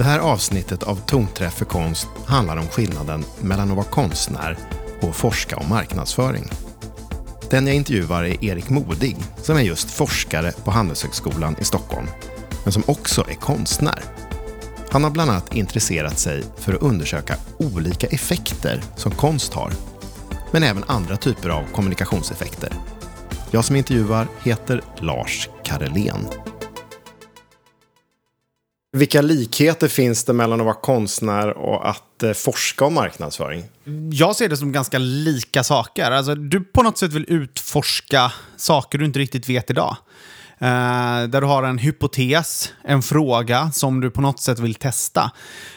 Det här avsnittet av Tonträff för konst handlar om skillnaden mellan att vara konstnär och forska om marknadsföring. Den jag intervjuar är Erik Modig som är just forskare på Handelshögskolan i Stockholm, men som också är konstnär. Han har bland annat intresserat sig för att undersöka olika effekter som konst har, men även andra typer av kommunikationseffekter. Jag som intervjuar heter Lars Karelén. Vilka likheter finns det mellan att vara konstnär och att eh, forska om marknadsföring? Jag ser det som ganska lika saker. Alltså, du på något sätt vill utforska saker du inte riktigt vet idag. Uh, där du har en hypotes, en fråga som du på något sätt vill testa.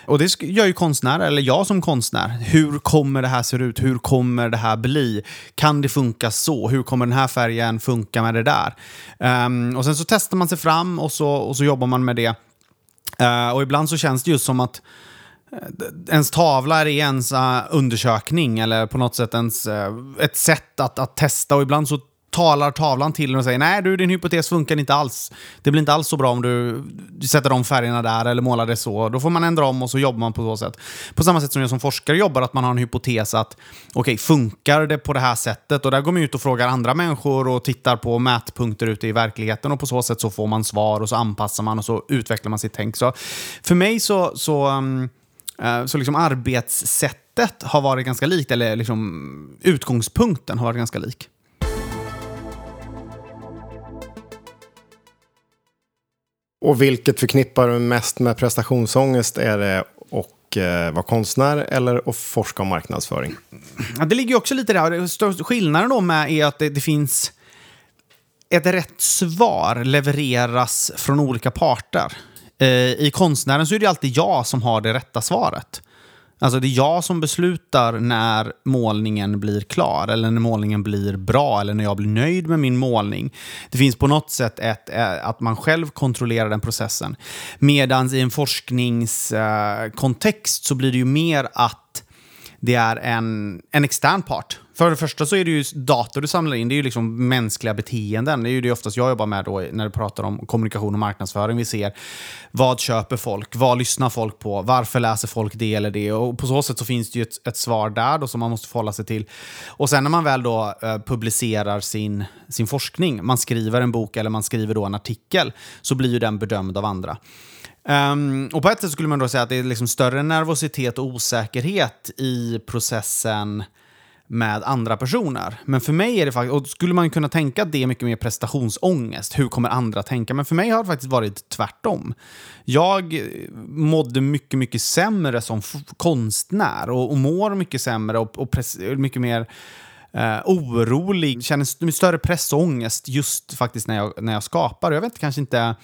Och det gör ju konstnärer, eller jag som konstnär. Hur kommer det här se ut? Hur kommer det här bli? Kan det funka så? Hur kommer den här färgen funka med det där? Um, och sen så testar man sig fram och så, och så jobbar man med det. Uh, och ibland så känns det just som att eh, ens tavla är ens uh, undersökning eller på något sätt ens, ett sätt att, att testa. Och ibland så talar tavlan till en och säger nej du din hypotes funkar inte alls. Det blir inte alls så bra om du, sätter de färgerna där eller målar det så. Då får man ändra om och så jobbar man på så sätt. På samma sätt som jag som forskare jobbar, att man har en hypotes att okej, okay, funkar det på det här sättet? Och där går man ut och frågar andra människor och tittar på mätpunkter ute i verkligheten och på så sätt så får man svar och så anpassar man och så utvecklar man sitt tänk. Så för mig så, så, um, uh, så liksom arbetssättet har varit ganska likt, eller liksom utgångspunkten har varit ganska lik. Och vilket förknippar du mest med prestationsångest? Är det att eh, vara konstnär eller att forska om marknadsföring? Ja, det ligger också lite där. Skillnaden då med är att det, det finns ett rätt svar levereras från olika parter. Eh, I konstnären så är det alltid jag som har det rätta svaret. Alltså det är jag som beslutar när målningen blir klar eller när målningen blir bra eller när jag blir nöjd med min målning. Det finns på något sätt ett, eh, att man själv kontrollerar den processen. Medan i en forskningskontext så blir det ju mer att det är en, en extern part för det första så är det ju data du samlar in, det är ju liksom mänskliga beteenden. Det är ju det oftast jag jobbar med då när du pratar om kommunikation och marknadsföring. Vi ser vad köper folk, vad lyssnar folk på, varför läser folk det eller det? Och på så sätt så finns det ju ett, ett svar där då som man måste förhålla sig till. Och sen när man väl då eh, publicerar sin, sin forskning, man skriver en bok eller man skriver då en artikel, så blir ju den bedömd av andra. Um, och på ett sätt skulle man då säga att det är liksom större nervositet och osäkerhet i processen med andra personer. Men för mig är det faktiskt, och skulle man kunna tänka att det är mycket mer prestationsångest, hur kommer andra tänka? Men för mig har det faktiskt varit tvärtom. Jag eh, mådde mycket, mycket sämre som konstnär och, och mår mycket sämre och, och mycket mer eh, orolig, känner större press och ångest just faktiskt när jag, när jag skapar. Jag vet kanske inte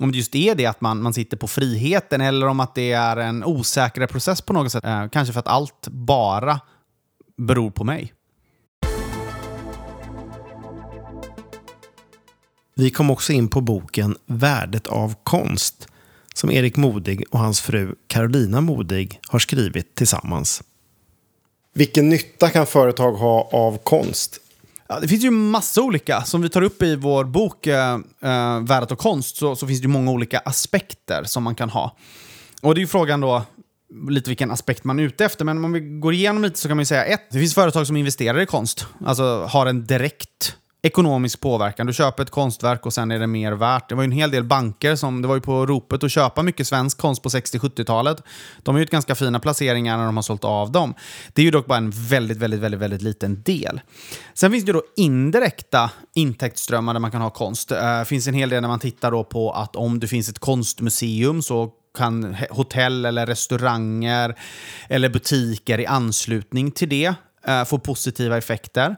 om det just är det att man, man sitter på friheten eller om att det är en osäkrare process på något sätt. Eh, kanske för att allt bara beror på mig. Vi kom också in på boken Värdet av konst som Erik Modig och hans fru Carolina Modig har skrivit tillsammans. Vilken nytta kan företag ha av konst? Ja, det finns ju massa olika. Som vi tar upp i vår bok eh, eh Värdet av konst så, så, finns det många olika aspekter som man kan ha. Och det är ju frågan då, lite vilken aspekt man är ute efter. Men om vi går igenom lite så kan man ju säga ett, det finns företag som investerar i konst. Alltså har en direkt ekonomisk påverkan. Du köper ett konstverk och sen är det mer värt. Det var ju en hel del banker som, det var ju på ropet att köpa mycket svensk konst på 60-70-talet. De har ju gjort ganska fina placeringar när de har sålt av dem. Det är ju dock bara en väldigt, väldigt, väldigt, väldigt liten del. Sen finns det då indirekta intäktsströmmar där man kan ha konst. Det finns en hel del när man tittar då på att om det finns ett konstmuseum så kan hotell eller restauranger eller butiker i anslutning till det eh, få positiva effekter.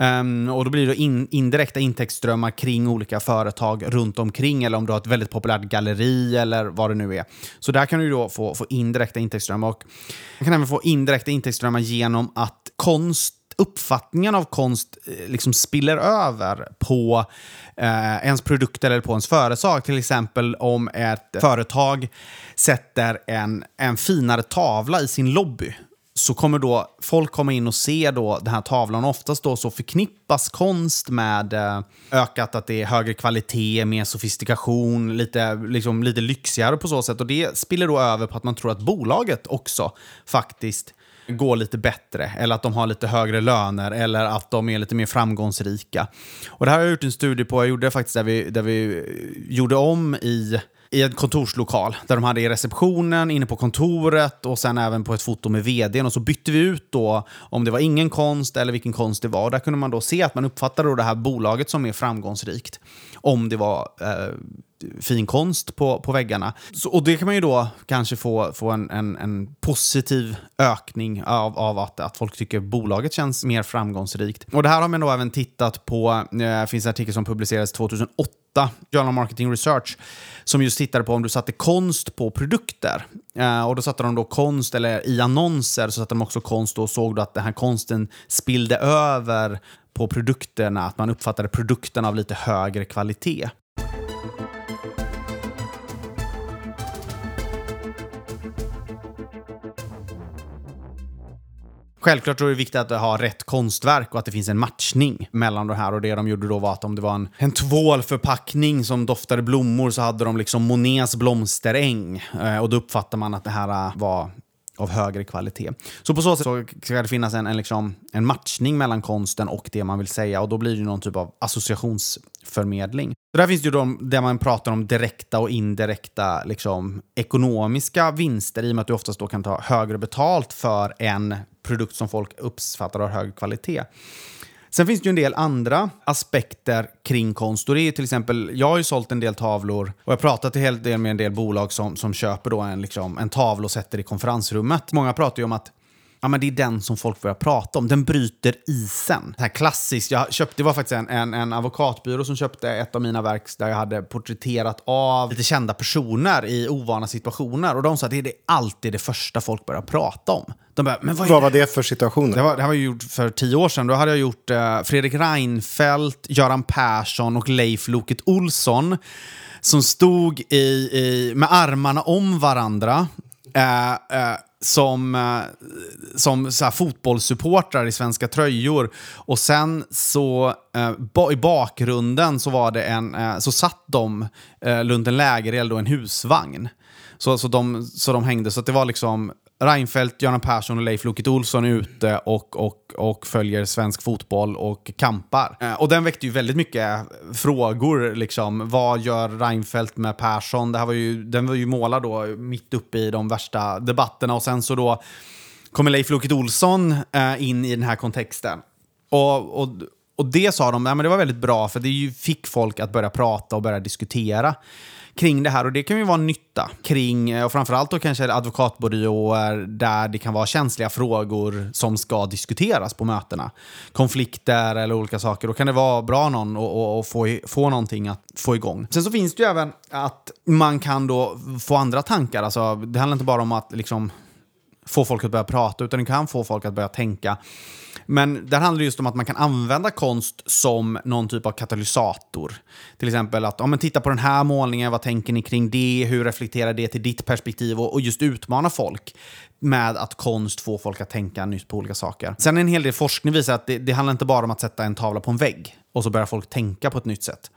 Um, och då blir det in, indirekta intäktsströmmar kring olika företag runt omkring eller om du har ett väldigt populärt galleri eller vad det nu är. Så där kan du då få, få indirekta intäktsströmmar. Och man kan även få indirekta intäktsströmmar genom att konst uppfattningen av konst eh, liksom spiller över på eh, ens produkter eller på ens företag. Till exempel om ett företag sätter en, en finare tavla i sin lobby så kommer då folk komma in och se då den här tavlan. Oftast då så förknippas konst med eh, ökat att det är högre kvalitet, mer sofistikation, lite, liksom, lite lyxigare på så sätt. Och det spiller då över på att man tror att bolaget också faktiskt går lite bättre, eller att de har lite högre löner, eller att de är lite mer framgångsrika. Och det här har jag gjort en studie på, jag gjorde faktiskt där vi, där vi gjorde om i i en kontorslokal där de hade i receptionen, inne på kontoret och sen även på ett foto med vdn. Och så bytte vi ut då om det var ingen konst eller vilken konst det var. Och där kunde man då se att man uppfattade då det här bolaget som är framgångsrikt. Om det var eh, fin konst på, på väggarna. Så, och det kan man ju då kanske få, få en, en, en positiv ökning av, av att, att folk tycker bolaget känns mer framgångsrikt. Och det här har man då även tittat på, eh, det finns en artikel som publicerades 2008 Journal Marketing Research, som just tittade på om du satte konst på produkter. Eh, och då satte de då konst, eller i annonser så satte de också konst och såg då att den här konsten spillde över på produkterna, att man uppfattade produkterna av lite högre kvalitet. Självklart är det viktigt att ha rätt konstverk och att det finns en matchning mellan de här. Och det de gjorde då var att om det var en, en tvålförpackning som doftade blommor så hade de liksom Monets blomsteräng. Eh, och då uppfattar man att det här eh, var av högre kvalitet. Så på så sätt så ska det finnas en, en, liksom, en matchning mellan konsten och det man vill säga och då blir det någon typ av associations förmedling. Så där finns det ju de, där man pratar om direkta och indirekta liksom, ekonomiska vinster i och med att du oftast då kan ta högre betalt för en produkt som folk uppfattar har hög kvalitet. Sen finns det ju en del andra aspekter kring konst. Och det är till exempel, jag har ju sålt en del tavlor och jag har pratat en hel del med en del bolag som, som köper då en, liksom, en tavla och sätter i konferensrummet. Många pratar ju om att Ja, men det är den som folk börjar prata om. Den bryter isen. Det här klassiskt. Jag köpte, det var faktiskt en, en, en advokatbyrå som köpte ett av mina verk där jag hade porträtterat av lite kända personer i ovana situationer. Och de sa att det är alltid det första folk börjar prata om. De bara, men vad, vad var det för situationer? Det, var, det här var gjort för tio år sedan. Då hade jag gjort uh, Fredrik Reinfeldt, Göran Persson och Leif Loket Olsson som stod i, i, med armarna om varandra. Uh, uh, som, eh, som så här, fotbollssupportrar i svenska tröjor. Och sen så eh, i bakgrunden så var det en, eh, så satt de runt en lägereld och en husvagn. Så, så, de, så de hängde, så det var liksom Reinfeldt, Göran Persson och Leif Loket Olsson är ute och, och, och följer svensk fotboll och kampar. Eh, och den väckte ju väldigt mycket frågor. Liksom. Vad gör Reinfeldt med Persson? Det här var ju, den var ju målad då mitt uppe i de värsta debatterna och sen så då kommer Leif Loket Olsson eh, in i den här kontexten. Och, och, och det sa de, ja, men det var väldigt bra för det ju, fick folk att börja prata och börja diskutera kring det här. Och det kan ju vara nytta kring, eh, och framförallt då kanske advokatbyråer där det kan vara känsliga frågor som ska diskuteras på mötena. Konflikter eller olika saker. Då kan det vara bra någon att få, få någonting att få igång. Sen så finns det ju även att man kan då få andra tankar. Alltså, det handlar inte bara om att liksom få folk att börja prata, utan det kan få folk att börja tänka. Men där handlar det just om att man kan använda konst som någon typ av katalysator. Till exempel att, om man tittar på den här målningen, vad tänker ni kring det? Hur reflekterar det till ditt perspektiv? Och, och just utmana folk med att konst får folk att tänka nytt på olika saker. Sen en hel del forskning visar att det, det handlar inte bara om att sätta en tavla på en vägg och så börjar folk tänka på ett nytt sätt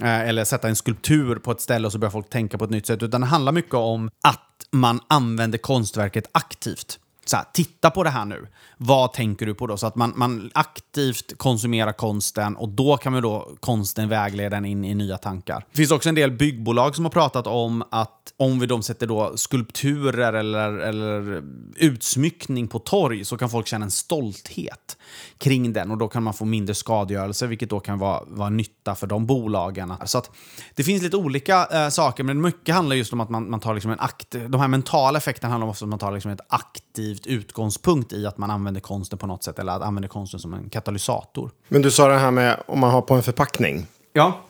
eh, eller sätta en skulptur på ett ställe och så börjar folk tänka på ett nytt sätt. Utan det handlar mycket om att man använder konstverket aktivt så här, titta på det här nu. Vad tänker du på då? Så att man, man aktivt konsumerar konsten och då kan man då konsten vägleda en in i nya tankar. Det finns också en del byggbolag som har pratat om att om vi då sätter då skulpturer eller, eller utsmyckning på torg så kan folk känna en stolthet kring den och då kan man få mindre skadegörelse vilket då kan vara, vara nytta för de bolagen. Så att det finns lite olika äh, saker men mycket handlar just om att man, man tar liksom en akt, de här mentala effekterna handlar om att man tar liksom ett aktivt aktivt utgångspunkt i att man använder konsten på något sätt eller att använder konsten som en katalysator. Men du sa det här med om man har på en förpackning. Ja.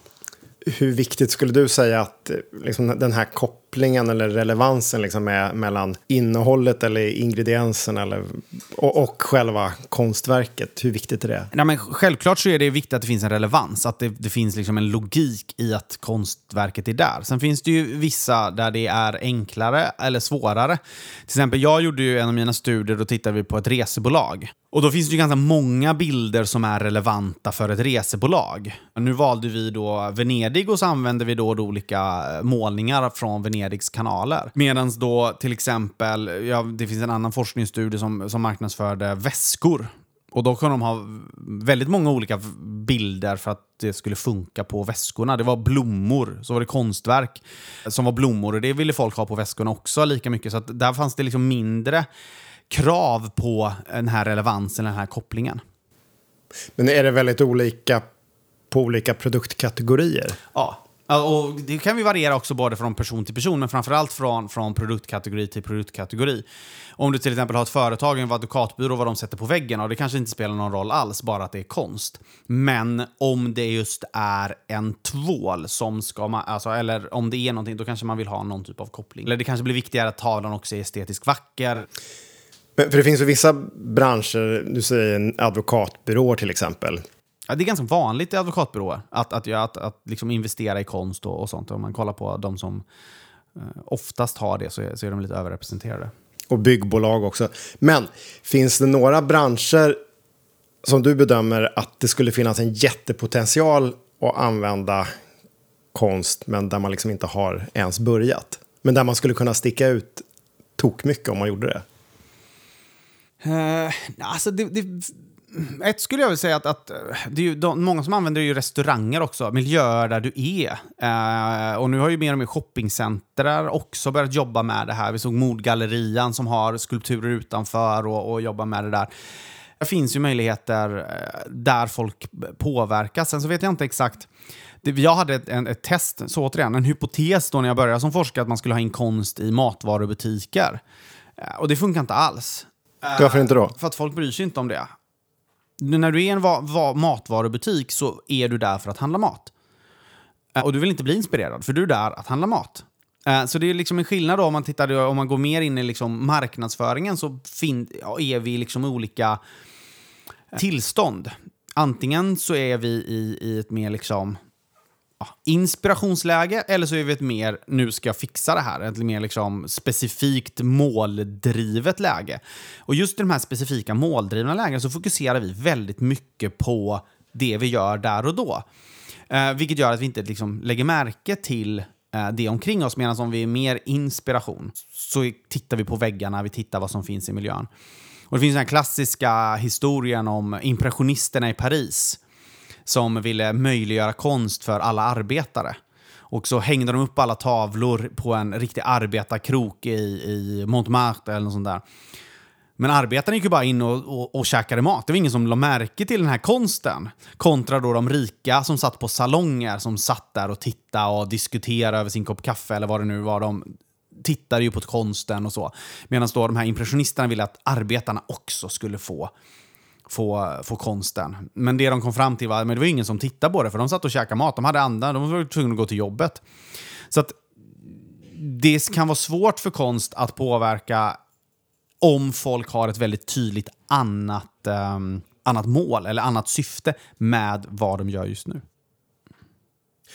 Hur viktigt skulle du säga att liksom, den här koppar kopplingen eller relevansen liksom är mellan innehållet eller ingrediensen eller, och, och själva konstverket? Hur viktigt är det? Nej, men självklart så är det viktigt att det finns en relevans, att det, det finns liksom en logik i att konstverket är där. Sen finns det ju vissa där det är enklare eller svårare. Till exempel, jag gjorde ju en av mina studier, då tittade vi på ett resebolag. Och då finns det ju ganska många bilder som är relevanta för ett resebolag. Nu valde vi då Venedig och så använde vi då, olika målningar från Venedig. Venedigs kanaler. Medan då till exempel, ja, det finns en annan forskningsstudie som, som marknadsförde väskor. Och då kunde de ha väldigt många olika bilder för att det skulle funka på väskorna. Det var blommor, så var det konstverk som var blommor och det ville folk ha på väskorna också lika mycket. Så att där fanns det liksom mindre krav på den här relevansen, den här kopplingen. Men är det väldigt olika på olika produktkategorier? Ja. Och det kan vi variera också både från person till person, men framförallt från, från produktkategori till produktkategori. Om du till exempel har ett företag, en advokatbyrå, vad de sätter på väggen, och det kanske inte spelar någon roll alls, bara att det är konst. Men om det just är en tvål som ska man, alltså, eller om det är någonting, då kanske man vill ha någon typ av koppling. Eller det kanske blir viktigare att tavlan också är estetiskt vacker. Men, för det finns ju vissa branscher, du säger en advokatbyrå till exempel. Ja, det är ganska vanligt i advokatbyråer att, att, att, att liksom investera i konst och, och, sånt. Om man kollar på de som eh, oftast har det så är, så är de lite överrepresenterade. Och byggbolag också. Men finns det några branscher som du bedömer att det skulle finnas en jättepotential att använda konst men där man liksom inte har ens börjat? Men där man skulle kunna sticka ut tok mycket om man gjorde det? Uh, alltså det, det, ett skulle jag vilja säga att, att det är ju, de, många som använder ju restauranger också, miljöer där du är. Uh, och nu har ju mer och mer shoppingcenter också börjat jobba med det här. Vi såg Modgallerian som har skulpturer utanför och, och jobbar med det där. Det finns ju möjligheter uh, där folk påverkas. Sen så vet jag inte exakt jag hade ett, en, ett test, så återigen, en hypotes då när jag började som forskare att man skulle ha in konst i matvarubutiker. Och det funkar inte alls. Varför inte då? För att folk bryr sig inte om det. När du är en va va matvarubutik så är du där för att handla mat. Eh, och du vill inte bli inspirerad, för du är där att handla mat. Eh, så det är liksom en skillnad då om man, tittar, om man går mer in i liksom marknadsföringen så fin, ja, är vi liksom olika tillstånd. Antingen så är vi i, i ett mer liksom inspirationsläge eller så är vi ett mer nu ska jag fixa det här, ett mer liksom specifikt måldrivet läge. Och just i de här specifika måldrivna lägena så fokuserar vi väldigt mycket på det vi gör där och då. Eh, vilket gör att vi inte liksom lägger märke till eh, det omkring oss, medan om vi är mer inspiration så tittar vi på väggarna, vi tittar vad som finns i miljön. Och Det finns den här klassiska historien om impressionisterna i Paris som ville möjliggöra konst för alla arbetare. Och så hängde de upp alla tavlor på en riktig arbetarkrok i, i Montmartre eller något sånt där. Men arbetarna gick ju bara in och, och, och käkade mat. Det var ingen som lade märke till den här konsten. Kontra då de rika som satt på salonger, som satt där och tittade och diskuterade över sin kopp kaffe eller vad det nu var. De tittade ju på konsten och så. Medan då de här impressionisterna ville att arbetarna också skulle få få, få konsten. Men det de kom fram till var att det var ingen som tittade på det, för de satt och käkade mat. De hade andra, de var tvungna att gå till jobbet. Så att det kan vara svårt för konst att påverka om folk har ett väldigt tydligt annat, um, annat mål eller annat syfte med vad de gör just nu.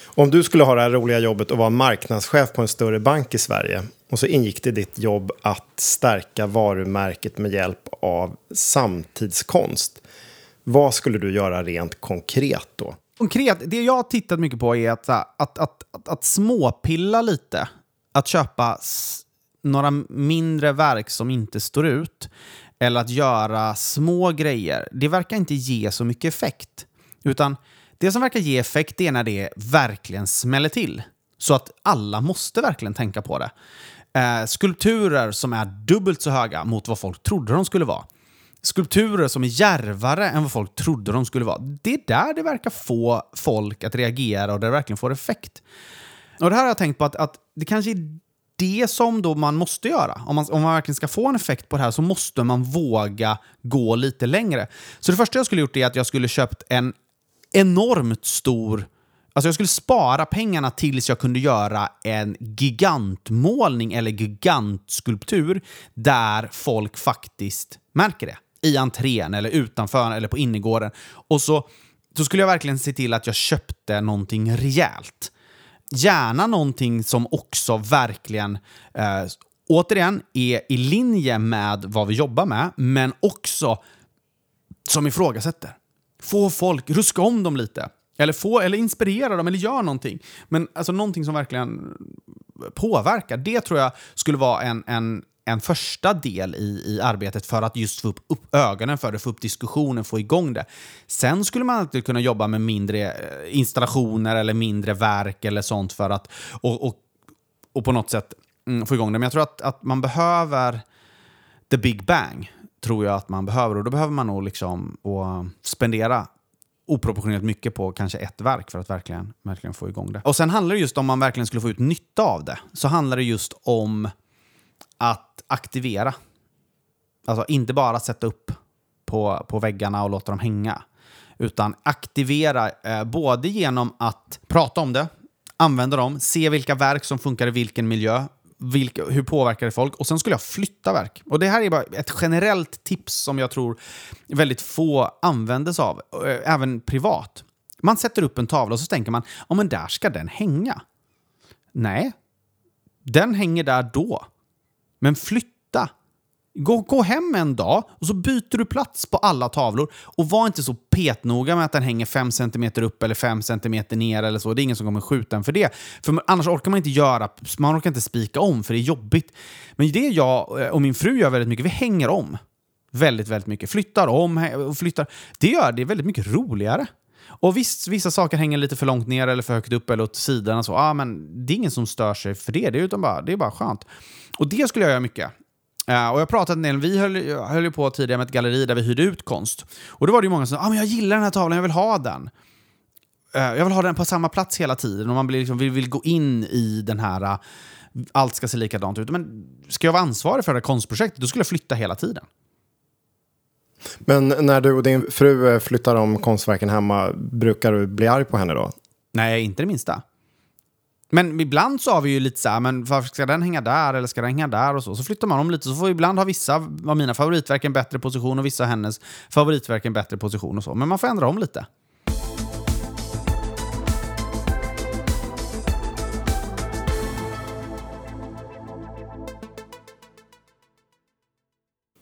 Om du skulle ha det här roliga jobbet och vara marknadschef på en större bank i Sverige och så ingick det i ditt jobb att stärka varumärket med hjälp av samtidskonst. Vad skulle du göra rent konkret då? Konkret, det jag har tittat mycket på är att, att, att, att, att småpilla lite. Att köpa några mindre verk som inte står ut. Eller att göra små grejer. Det verkar inte ge så mycket effekt. Utan det som verkar ge effekt är när det verkligen smäller till. Så att alla måste verkligen tänka på det. Eh, skulpturer som är dubbelt så höga mot vad folk trodde de skulle vara. Skulpturer som är järvare än vad folk trodde de skulle vara. Det är där det verkar få folk att reagera och där det verkligen får effekt. Och det här har jag tänkt på att, att det kanske är det som då man måste göra. Om man, om man verkligen ska få en effekt på det här så måste man våga gå lite längre. Så det första jag skulle gjort är att jag skulle köpt en enormt stor Alltså jag skulle spara pengarna tills jag kunde göra en gigantmålning eller gigantskulptur där folk faktiskt märker det. I entrén eller utanför eller på innergården. Och så, så skulle jag verkligen se till att jag köpte någonting rejält. Gärna någonting som också verkligen, eh, återigen, är i linje med vad vi jobbar med, men också som ifrågasätter. Få folk, ruska om dem lite. Eller, få, eller inspirera dem, eller gör någonting. Men alltså någonting som verkligen påverkar. Det tror jag skulle vara en, en, en första del i, i arbetet för att just få upp, upp ögonen för det, få upp diskussionen, få igång det. Sen skulle man alltid kunna jobba med mindre eh, installationer eller mindre verk eller sånt för att och, och, och på något sätt mm, få igång det. Men jag tror att, att man behöver the big bang tror jag att man behöver. Och då behöver man nog liksom och spendera oproportionerligt mycket på kanske ett verk för att verkligen, verkligen få igång det. Och sen handlar det just om man verkligen skulle få ut nytta av det, så handlar det just om att aktivera. Alltså inte bara sätta upp på, på väggarna och låta dem hänga. Utan aktivera eh, både genom att prata om det, använda dem, se vilka verk som funkar i vilken miljö, vilka, hur påverkar det folk? Och sen skulle jag flytta verk. Och det här är bara ett generellt tips som jag tror väldigt få använder sig av, eh, även privat. Man sätter upp en tavla och så tänker man, ja men där ska den hänga. Nej, den hänger där då. Men flytta Gå, gå hem en dag och så byter du plats på alla tavlor. Och var inte så petnoga med att den hänger 5 cm upp eller 5 cm ner eller så. Det är ingen som kommer skjuta en för det. För annars orkar man inte göra, man orkar inte spika om för det är jobbigt. Men det jag eh, och min fru gör väldigt mycket, vi hänger om. Väldigt, väldigt mycket. Flyttar om och flyttar. Det gör det väldigt mycket roligare. Och visst, vissa saker hänger lite för långt ner eller för högt upp eller åt sidan. Så. Ah, men det är ingen som stör sig för det. Det är, utan bara, det är bara skönt. Och det skulle jag göra mycket. Uh, och jag pratade en del, vi höll, höll ju på tidigare med ett galleri där vi hyrde ut konst. Och då var det ju många som sa ah, men jag gillar den här tavlan, jag vill ha den. Uh, jag vill ha den på samma plats hela tiden och man blir liksom, vill, vill gå in i den här, uh, allt ska se likadant ut. Men ska jag vara ansvarig för det här konstprojektet, då skulle jag flytta hela tiden. Men när du och din fru flyttar om konstverken hemma, brukar du bli arg på henne då? Nej, inte det minsta. Men ibland så har vi ju lite så här, men varför ska den hänga där eller ska den hänga där och så. Så flyttar man om lite så får ibland ha vissa av mina favoritverk en bättre position och vissa av hennes favoritverk en bättre position och så. Men man får ändra om lite.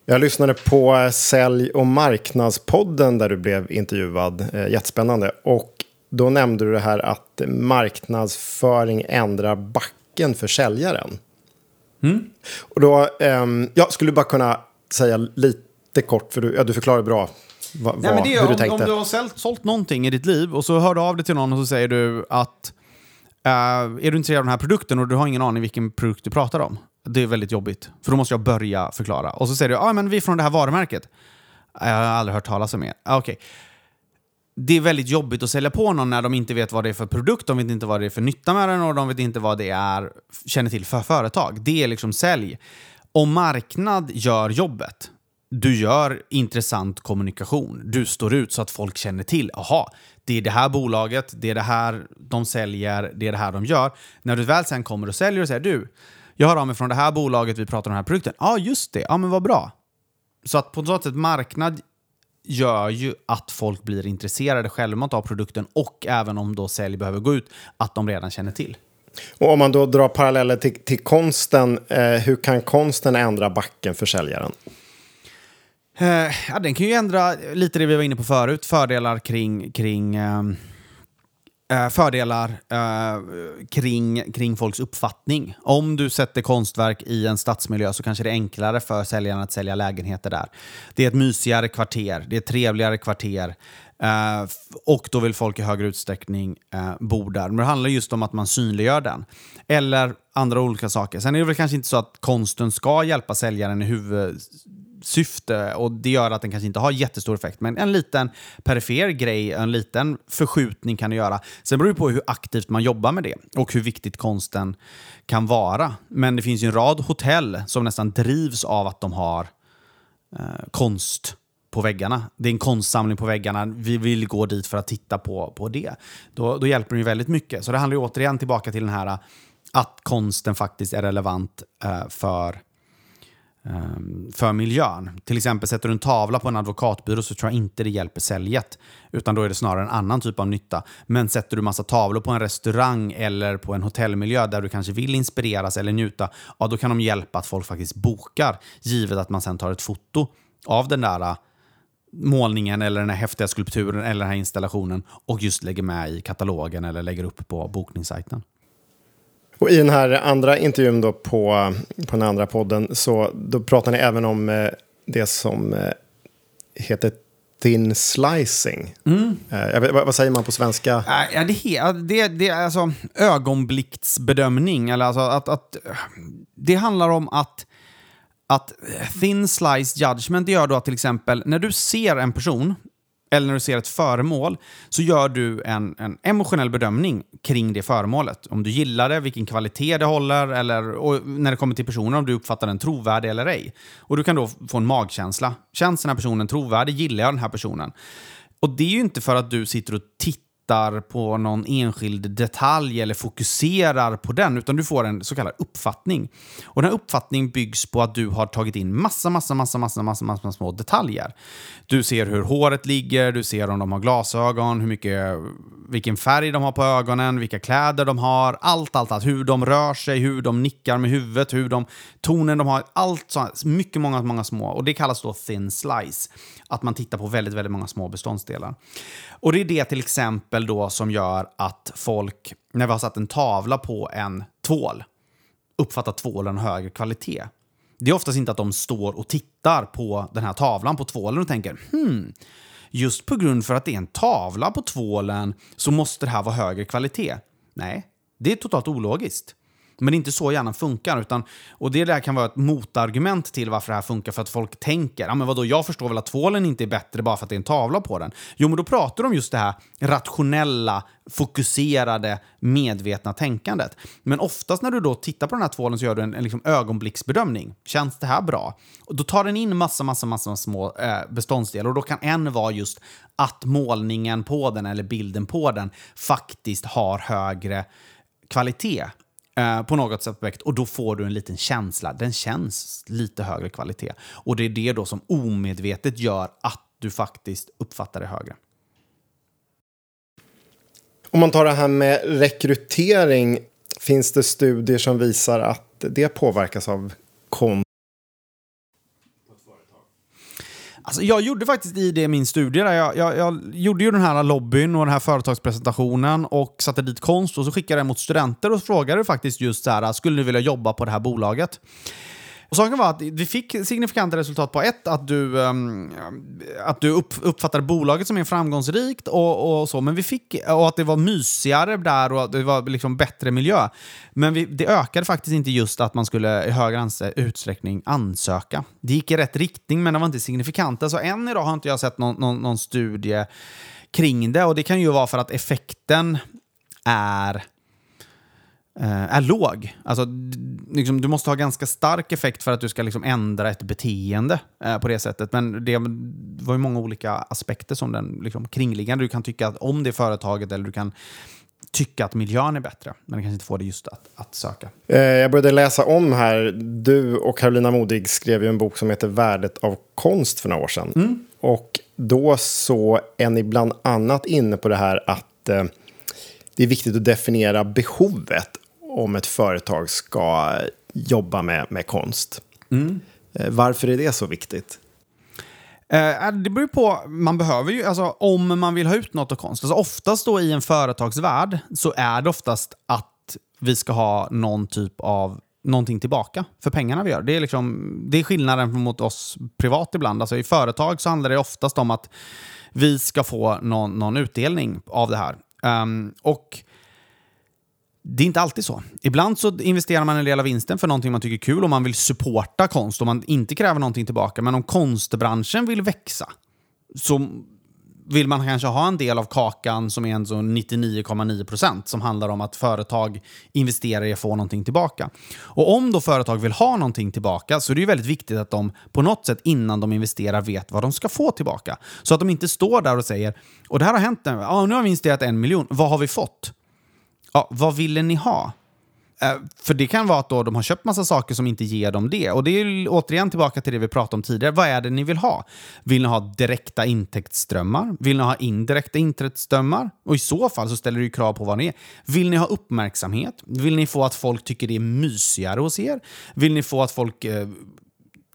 Jag lyssnade på eh, Sälj och marknadspodden där du blev intervjuad. Eh, jättespännande. Och då nämnde du det här att marknadsföring ändrar backen för säljaren. Mm. Och då, um, jag skulle bara kunna säga lite kort, för du, ja, du förklarar bra va, Nej, men det är, hur du om, tänkte. Om du har sålt, sålt någonting i ditt liv och så hör du av dig till någon och så säger du att uh, är du intresserad av den här produkten och du har ingen aning vilken produkt du pratar om. Det är väldigt jobbigt, för då måste jag börja förklara. Och så säger du, ja ah, men vi är från det här varumärket. Jag har aldrig hört talas om er. Ah, okay det är väldigt jobbigt att sälja på någon när de inte vet vad det är för produkt, de vet inte vad det är för nytta med den och de vet inte vad det är, känner till för företag. Det är liksom sälj. Om marknad gör jobbet, du gör intressant kommunikation. Du står ut så att folk känner till, aha, det är det här bolaget, det är det här de säljer, det är det här de gör. När du väl sen kommer och säljer och säger du, jag hör av mig från det här bolaget, vi pratar om den här produkten. Ja, ah, just det, ja men vad bra. Så att på något sätt marknad gör ju att folk blir intresserade självmant av produkten och även om då sälj behöver gå ut, att de redan känner till. Och om man då drar paralleller till, till konsten, eh, hur kan konsten ändra backen för säljaren? Eh, ja, den kan ju ändra lite det vi var inne på förut, fördelar kring, kring eh, eh, fördelar eh, kring, kring folks uppfattning. Om du sätter konstverk i en stadsmiljö så kanske det är enklare för säljaren att sälja lägenheter där. Det är ett mysigare kvarter, det är ett trevligare kvarter. Uh, och då vill folk i högre utsträckning uh, bo där. Men det handlar just om att man synliggör den. Eller andra olika saker. Sen är det väl kanske inte så att konsten ska hjälpa säljaren i huvud syfte och det gör att den kanske inte har jättestor effekt. Men en liten perifer grej, en liten förskjutning kan det göra. Sen beror det på hur aktivt man jobbar med det och hur viktigt konsten kan vara. Men det finns ju en rad hotell som nästan drivs av att de har eh, konst på väggarna. Det är en konstsamling på väggarna. Vi vill gå dit för att titta på, på det. Då, då hjälper det ju väldigt mycket. Så det handlar ju återigen tillbaka till den här eh, att konsten faktiskt är relevant eh, för Ehm, för miljön. Till exempel sätter du en tavla på en advokatbyrå så tror jag inte det hjälper säljet. Utan då är det snarare en annan typ av nytta. Men sätter du massa tavlor på en restaurang eller på en hotellmiljö där du kanske vill inspireras eller njuta, ja då kan de hjälpa att folk faktiskt bokar. Givet att man sen tar ett foto av den där äh, målningen eller den här häftiga skulpturen eller den här installationen och just lägger med i katalogen eller lägger upp på bokningssajten. Och I den här andra intervjun då på, på den andra podden så då pratar ni även om eh, det som eh, heter thin slicing. Mm. Eh, vet, vad, vad, säger man på svenska? Ja, det, det, det är alltså ögonblicksbedömning. Eller alltså att, att, det handlar om att, att thin slice judgment gör då att till exempel när du ser en person eller när du ser ett föremål så gör du en, en emotionell bedömning kring det föremålet. Om du gillar det, vilken kvalitet det håller eller och när det kommer till personen om du uppfattar den trovärdig eller ej. Och du kan då få en magkänsla. Känns den här personen trovärdig? Gillar jag den här personen? Och det är ju inte för att du sitter och tittar tittar på någon enskild detalj eller fokuserar på den, utan du får en så kallad uppfattning. Och den här uppfattningen byggs på att du har tagit in massa, massa, massa, massa, massa, massa små detaljer. Du ser hur håret ligger, du ser om de har glasögon, hur mycket, vilken färg de har på ögonen, vilka kläder de har, allt, allt, allt. Hur de rör sig, hur de nickar med huvudet, hur de, tonen de har, allt sånt. Mycket, många, många små. Och det kallas då thin slice. Att man tittar på väldigt, väldigt många små beståndsdelar. Och det är det till exempel då som gör att folk, när vi har satt en tavla på en tvål, uppfattar tvålen högre kvalitet. Det är oftast inte att de står och tittar på den här tavlan på tvålen och tänker hmm, just på grund för att det är en tavla på tvålen så måste det här vara högre kvalitet. Nej, det är totalt ologiskt. Men det är inte så hjärnan funkar. Utan, och det där kan vara ett motargument till varför det här funkar. För att folk tänker, ja men vadå, jag förstår väl att tvålen inte är bättre bara för att det är en tavla på den. Jo, men då pratar de om just det här rationella, fokuserade, medvetna tänkandet. Men oftast när du då tittar på den här tvålen så gör du en, en liksom ögonblicksbedömning. Känns det här bra? Och då tar den in massa, massa, massa små eh, beståndsdelar. Och då kan en vara just att målningen på den eller bilden på den faktiskt har högre kvalitet Eh, på något sätt och då får du en liten känsla. Den känns lite högre kvalitet. Och det är det då som omedvetet gör att du faktiskt uppfattar det högre. Om man tar det här med rekrytering, finns det studier som visar att det påverkas av konst Alltså jag gjorde faktiskt i det min studie. Där. Jag, jag, jag, gjorde ju den här lobbyn och den här företagspresentationen och satte dit konst och så skickade jag den mot studenter och frågade faktiskt just så här, skulle ni vilja jobba på det här bolaget? Och saken var att vi fick signifikanta resultat på ett, att du, um, att du upp, uppfattade bolaget som mer framgångsrikt och, och, så, men vi fick, och att det var mysigare där och att det var liksom bättre miljö. Men vi, det ökade faktiskt inte just att man skulle i högre utsträckning ansöka. Det gick i rätt riktning, men det var inte signifikant. Alltså än idag har inte jag sett någon, någon, någon studie kring det och det kan ju vara för att effekten är är låg. Alltså, liksom, du måste ha ganska stark effekt för att du ska liksom, ändra ett beteende eh, på det sättet. Men det var ju många olika aspekter som den liksom, kringliggande. Du kan tycka att om det företaget eller du kan tycka att miljön är bättre, men kanske inte får det just att, att söka. Eh, jag började läsa om här. Du och Carolina Modig skrev ju en bok som heter Värdet av konst för några år sedan. Mm. Och då så är ni bland annat inne på det här att eh, det är viktigt att definiera behovet om ett företag ska jobba med, med konst. Mm. Eh, varför är det så viktigt? Eh, det beror på, man behöver ju, alltså om man vill ha ut något av konst. Alltså oftast då i en företagsvärld så är det oftast att vi ska ha någon typ av någonting tillbaka för pengarna vi gör. Det är, liksom, det är skillnaden mot oss privat ibland. Alltså I företag så handlar det oftast om att vi ska få någon, någon utdelning av det här. Um, och det är inte alltid så. Ibland så investerar man en del av vinsten för någonting man tycker är kul och man vill supporta konst och man inte kräver någonting tillbaka. Men om konstbranschen vill växa så vill man kanske ha en del av kakan som är en 99,9% som handlar om att företag investerar i att få någonting tillbaka. Och om då företag vill ha någonting tillbaka så är det ju väldigt viktigt att de på något sätt innan de investerar vet vad de ska få tillbaka. Så att de inte står där och säger och det här har hänt nu, ja, nu har vi investerat en miljon, vad har vi fått? Ja, vad ville ni ha? Eh, för det kan vara att då de har köpt massa saker som inte ger dem det. Och det är återigen tillbaka till det vi pratade om tidigare. Vad är det ni vill ha? Vill ni ha direkta intäktsströmmar? Vill ni ha indirekta intäktsströmmar? Och i så fall så ställer det ju krav på vad ni är. Vill ni ha uppmärksamhet? Vill ni få att folk tycker det är mysigare hos er? Vill ni få att folk eh,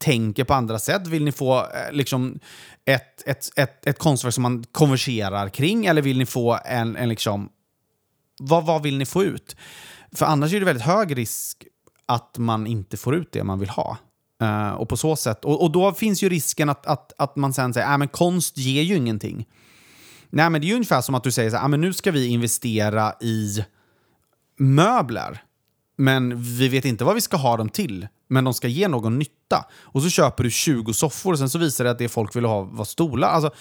tänker på andra sätt? Vill ni få eh, liksom ett, ett, ett, ett konstverk som man konverserar kring? Eller vill ni få en, en liksom... Vad, vad vill ni få ut? För annars är det väldigt hög risk att man inte får ut det man vill ha. Uh, och på så sätt, och, och, då finns ju risken att, att, att man sen säger att men konst ger ju ingenting. Nej, men det är ju ungefär som att du säger så här, äh, men nu ska vi investera i möbler. Men vi vet inte vad vi ska ha dem till. Men de ska ge någon nytta. Och så köper du 20 soffor och sen så visar det att det folk vill ha var stolar. Alltså,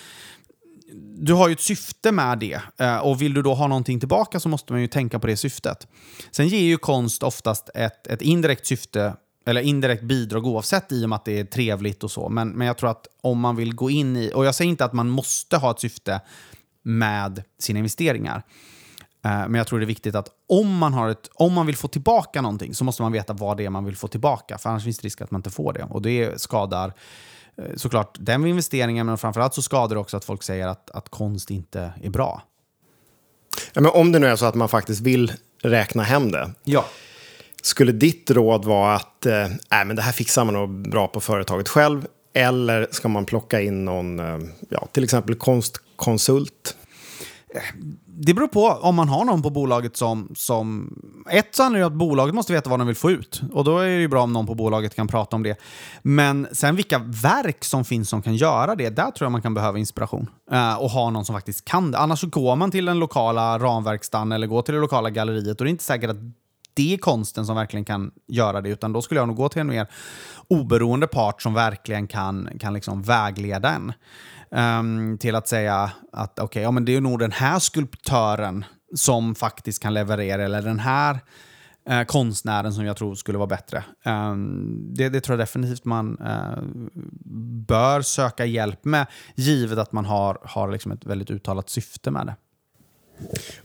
du har ju ett syfte med det eh, och vill du då ha någonting tillbaka så måste man ju tänka på det syftet. Sen ger ju konst oftast ett, ett indirekt syfte eller indirekt bidrag oavsett i och med att det är trevligt och så. Men, men jag tror att om man vill gå in i, och jag säger inte att man måste ha ett syfte med sina investeringar. Eh, men jag tror det är viktigt att om man, har ett, om man vill få tillbaka någonting så måste man veta vad det är man vill få tillbaka. För annars finns det risk att man inte får det. Och det skadar Eh, såklart den investeringen, men framförallt så skadar det också att folk säger att, att konst inte är bra. Ja, men om det nu är så att man faktiskt vill räkna hem det. Ja. Skulle ditt råd vara att eh, äh, men det här fixar man nog bra på företaget själv? Eller ska man plocka in någon, eh, ja, till exempel konstkonsult? Det beror på om man har någon på bolaget som... som ett så handlar det om att bolaget måste veta vad de vill få ut. Och då är det ju bra om någon på bolaget kan prata om det. Men sen vilka verk som finns som kan göra det, där tror jag man kan behöva inspiration. Uh, och ha någon som faktiskt kan det. Annars så går man till den lokala ramverkstan eller går till det lokala galleriet och det är inte säkert att det är konsten som verkligen kan göra det, utan då skulle jag nog gå till en mer oberoende part som verkligen kan, kan liksom vägleda en. Um, till att säga att okay, ja, men det är nog den här skulptören som faktiskt kan leverera, eller den här uh, konstnären som jag tror skulle vara bättre. Um, det, det, tror jag definitivt man uh, bör söka hjälp med, givet att man har, har liksom ett väldigt uttalat syfte med det.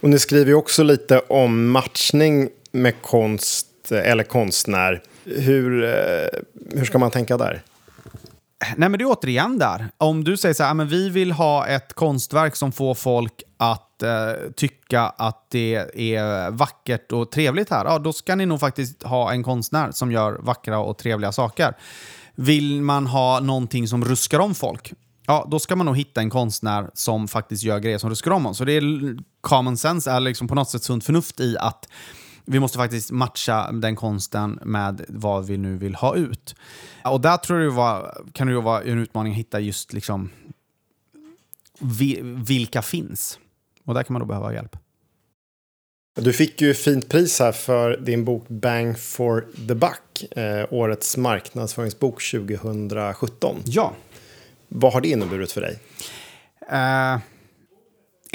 Och ni skriver ju också lite om matchning med konst eller konstnär. Hur, eh, hur ska man tänka där? Nej, men det är återigen där. Om du säger så här, ah, men vi vill ha ett konstverk som får folk att eh, tycka att det är vackert och trevligt här, ja, då ska ni nog faktiskt ha en konstnär som gör vackra och trevliga saker. Vill man ha någonting som ruskar om folk, ja, då ska man nog hitta en konstnär som faktiskt gör grejer som ruskar om oss. Så det är common sense, är liksom på något sätt sunt förnuft i att vi måste faktiskt matcha den konsten med vad vi nu vill ha ut. Och där tror jag var, kan det ju vara en utmaning att hitta just liksom vi, vilka finns. Och där kan man då behöva hjälp. Du fick ju fint pris här för din bok Bang for the Buck, eh, årets marknadsföringsbok 2017. Ja. Vad har det inneburit för dig? Uh,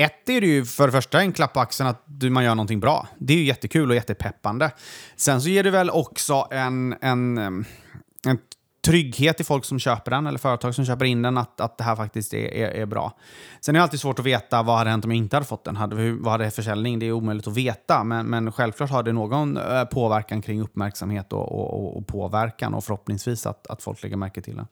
ett är det ju för det första en klapp på axeln att man gör någonting bra. Det är ju jättekul och jättepeppande. Sen så ger det väl också en, en, en trygghet till folk som köper den eller företag som köper in den att, att det här faktiskt är, är, är bra. Sen är det alltid svårt att veta vad hade hänt om jag inte hade fått den. Hade vad hade försäljning? Det är omöjligt att veta, men, men självklart har det någon eh, påverkan kring uppmärksamhet och, och, och påverkan och förhoppningsvis att, att folk lägger märke till den.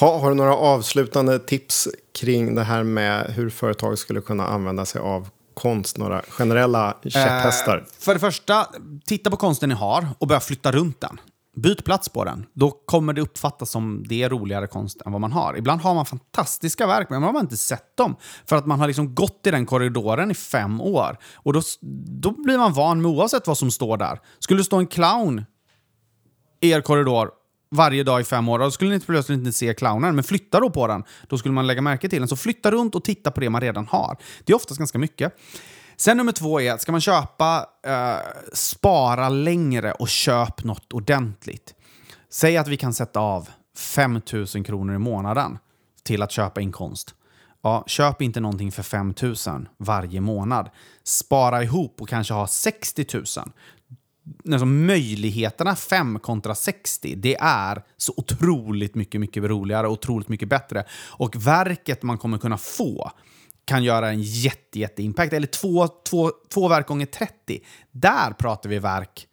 Ha, har du några avslutande tips kring det här med hur företag skulle kunna använda sig av konst? Några generella käpphästar? Eh, för det första, titta på konsten ni har och börja flytta runt den. Byt plats på den. Då kommer det uppfattas som det är roligare konst än vad man har. Ibland har man fantastiska verk, men man har inte sett dem. För att man har liksom gått i den korridoren i fem år. Och då, då blir man van med oavsett vad som står där. Skulle det stå en clown i er korridor varje dag i fem år, då skulle ni plötsligt inte se clownen. Men flytta då på den, då skulle man lägga märke till den. Så flytta runt och titta på det man redan har. Det är oftast ganska mycket. Sen nummer två är, ska man köpa, eh, spara längre och köp något ordentligt. Säg att vi kan sätta av 5 000 kronor i månaden till att köpa in konst. Ja, köp inte någonting för 5 000 varje månad. Spara ihop och kanske ha 60 000. Alltså möjligheterna 5 kontra 60, det är så otroligt mycket, mycket roligare och otroligt mycket bättre. Och verket man kommer kunna få kan göra en jätte, jätte impact. Eller två, två, två verk gånger 30. Där pratar vi verk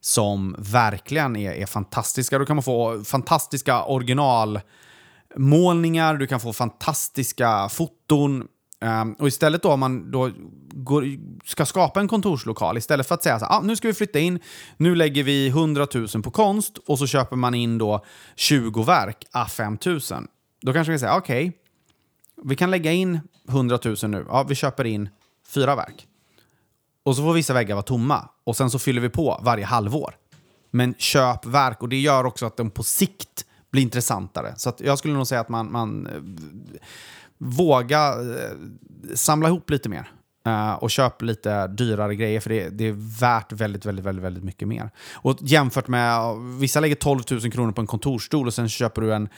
som verkligen är, är fantastiska. Då kan man få fantastiska originalmålningar, du kan få fantastiska foton. Um, och istället då om man då går, ska skapa en kontorslokal, istället för att säga så ah, nu ska vi flytta in, nu lägger vi 100 000 på konst och så köper man in då 20 verk, ah, 5 000. Då kanske vi säger okej, okay, vi kan lägga in 100 000 nu, ja, vi köper in fyra verk. Och så får vissa väggar vara tomma och sen så fyller vi på varje halvår. Men köp verk och det gör också att de på sikt blir intressantare. Så jag skulle nog säga att man, man eh, våga eh, samla ihop lite mer. Uh, och köp lite dyrare grejer för det, det, är värt väldigt, väldigt, väldigt, väldigt mycket mer. Och jämfört med, vissa lägger 12 000 kronor på en kontorsstol och sen köper du en,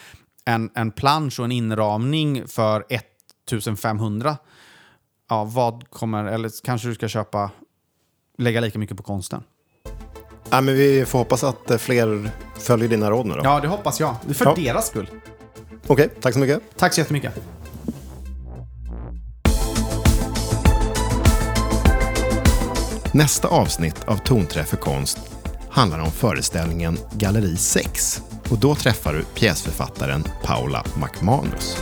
en, en plansch och en inramning för 1500 ja, vad kommer, eller kanske du ska köpa, lägga lika mycket på konsten. Ja, men vi får hoppas att eh, fler följer dina råd nu då. Ja, det hoppas jag. För ja. deras skull. Okej, okay, tack så mycket. Tack så jättemycket. Nästa avsnitt av Tonträff för konst handlar om föreställningen Galleri 6 och då träffar du pjäsförfattaren Paula McManus.